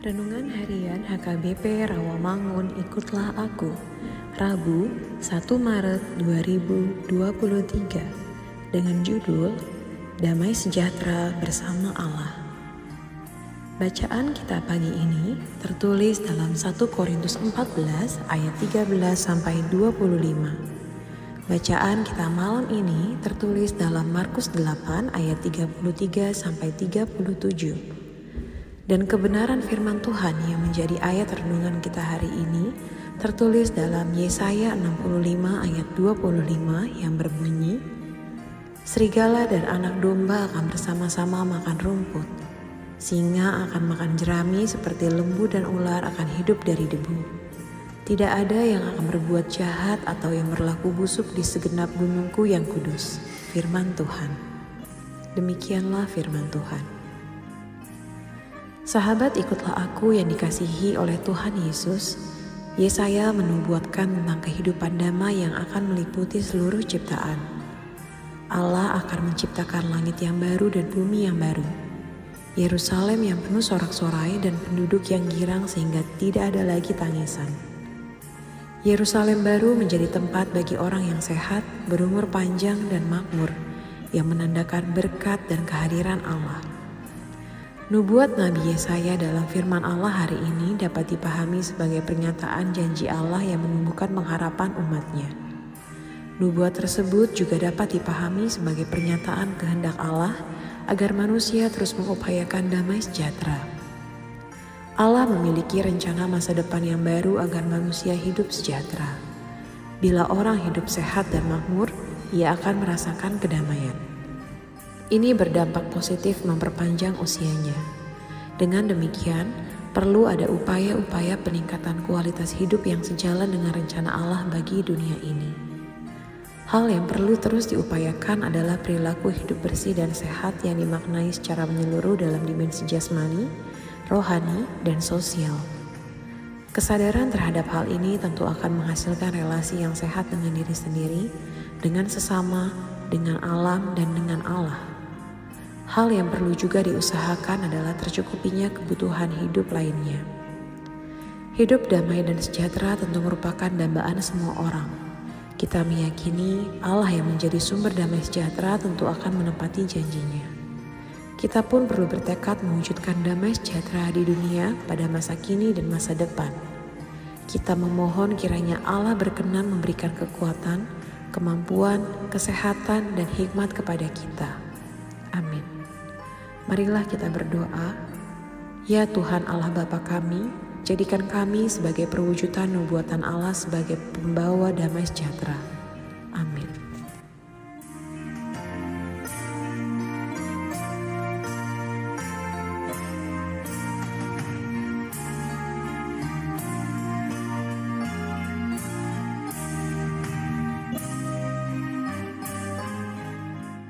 Renungan Harian HKBP Rawamangun Ikutlah Aku. Rabu 1 Maret 2023 dengan judul Damai Sejahtera Bersama Allah. Bacaan kita pagi ini tertulis dalam 1 Korintus 14 ayat 13 sampai 25 Bacaan kita malam ini tertulis dalam Markus 8 ayat 33 sampai 37 dan kebenaran firman Tuhan yang menjadi ayat renungan kita hari ini tertulis dalam Yesaya 65 ayat 25 yang berbunyi Serigala dan anak domba akan bersama-sama makan rumput. Singa akan makan jerami seperti lembu dan ular akan hidup dari debu. Tidak ada yang akan berbuat jahat atau yang berlaku busuk di segenap gunungku yang kudus Firman Tuhan. Demikianlah firman Tuhan Sahabat ikutlah aku yang dikasihi oleh Tuhan Yesus. Yesaya menubuatkan tentang kehidupan damai yang akan meliputi seluruh ciptaan. Allah akan menciptakan langit yang baru dan bumi yang baru. Yerusalem yang penuh sorak-sorai dan penduduk yang girang sehingga tidak ada lagi tangisan. Yerusalem baru menjadi tempat bagi orang yang sehat, berumur panjang dan makmur, yang menandakan berkat dan kehadiran Allah. Nubuat Nabi Yesaya dalam firman Allah hari ini dapat dipahami sebagai pernyataan janji Allah yang menumbuhkan pengharapan umatnya. Nubuat tersebut juga dapat dipahami sebagai pernyataan kehendak Allah agar manusia terus mengupayakan damai sejahtera. Allah memiliki rencana masa depan yang baru agar manusia hidup sejahtera. Bila orang hidup sehat dan makmur, ia akan merasakan kedamaian. Ini berdampak positif memperpanjang usianya. Dengan demikian, perlu ada upaya-upaya peningkatan kualitas hidup yang sejalan dengan rencana Allah bagi dunia ini. Hal yang perlu terus diupayakan adalah perilaku hidup bersih dan sehat yang dimaknai secara menyeluruh dalam dimensi jasmani, rohani, dan sosial. Kesadaran terhadap hal ini tentu akan menghasilkan relasi yang sehat dengan diri sendiri, dengan sesama, dengan alam, dan dengan Allah. Hal yang perlu juga diusahakan adalah tercukupinya kebutuhan hidup lainnya. Hidup damai dan sejahtera tentu merupakan dambaan semua orang. Kita meyakini Allah yang menjadi sumber damai sejahtera tentu akan menepati janjinya. Kita pun perlu bertekad mewujudkan damai sejahtera di dunia pada masa kini dan masa depan. Kita memohon kiranya Allah berkenan memberikan kekuatan, kemampuan, kesehatan, dan hikmat kepada kita. Amin. Marilah kita berdoa, Ya Tuhan Allah Bapa kami, jadikan kami sebagai perwujudan nubuatan Allah sebagai pembawa damai sejahtera. Amin.